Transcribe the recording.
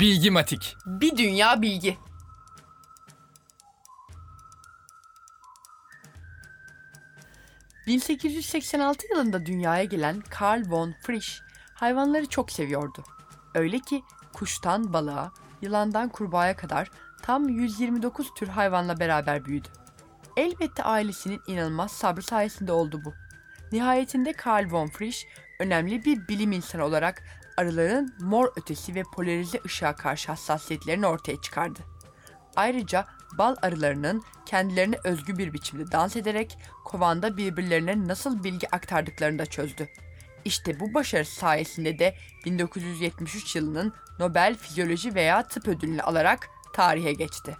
Bilgimatik. Bir dünya bilgi. ...1886 yılında dünyaya gelen Karl von Frisch hayvanları çok seviyordu. Öyle ki kuştan balığa, yılandan kurbağaya kadar tam 129 tür hayvanla beraber büyüdü. Elbette ailesinin inanılmaz sabrı sayesinde oldu bu. Nihayetinde Karl von Frisch önemli bir bilim insanı olarak arıların mor ötesi ve polarize ışığa karşı hassasiyetlerini ortaya çıkardı. Ayrıca bal arılarının kendilerine özgü bir biçimde dans ederek kovanda birbirlerine nasıl bilgi aktardıklarını da çözdü. İşte bu başarısı sayesinde de 1973 yılının Nobel Fizyoloji veya Tıp ödülünü alarak tarihe geçti.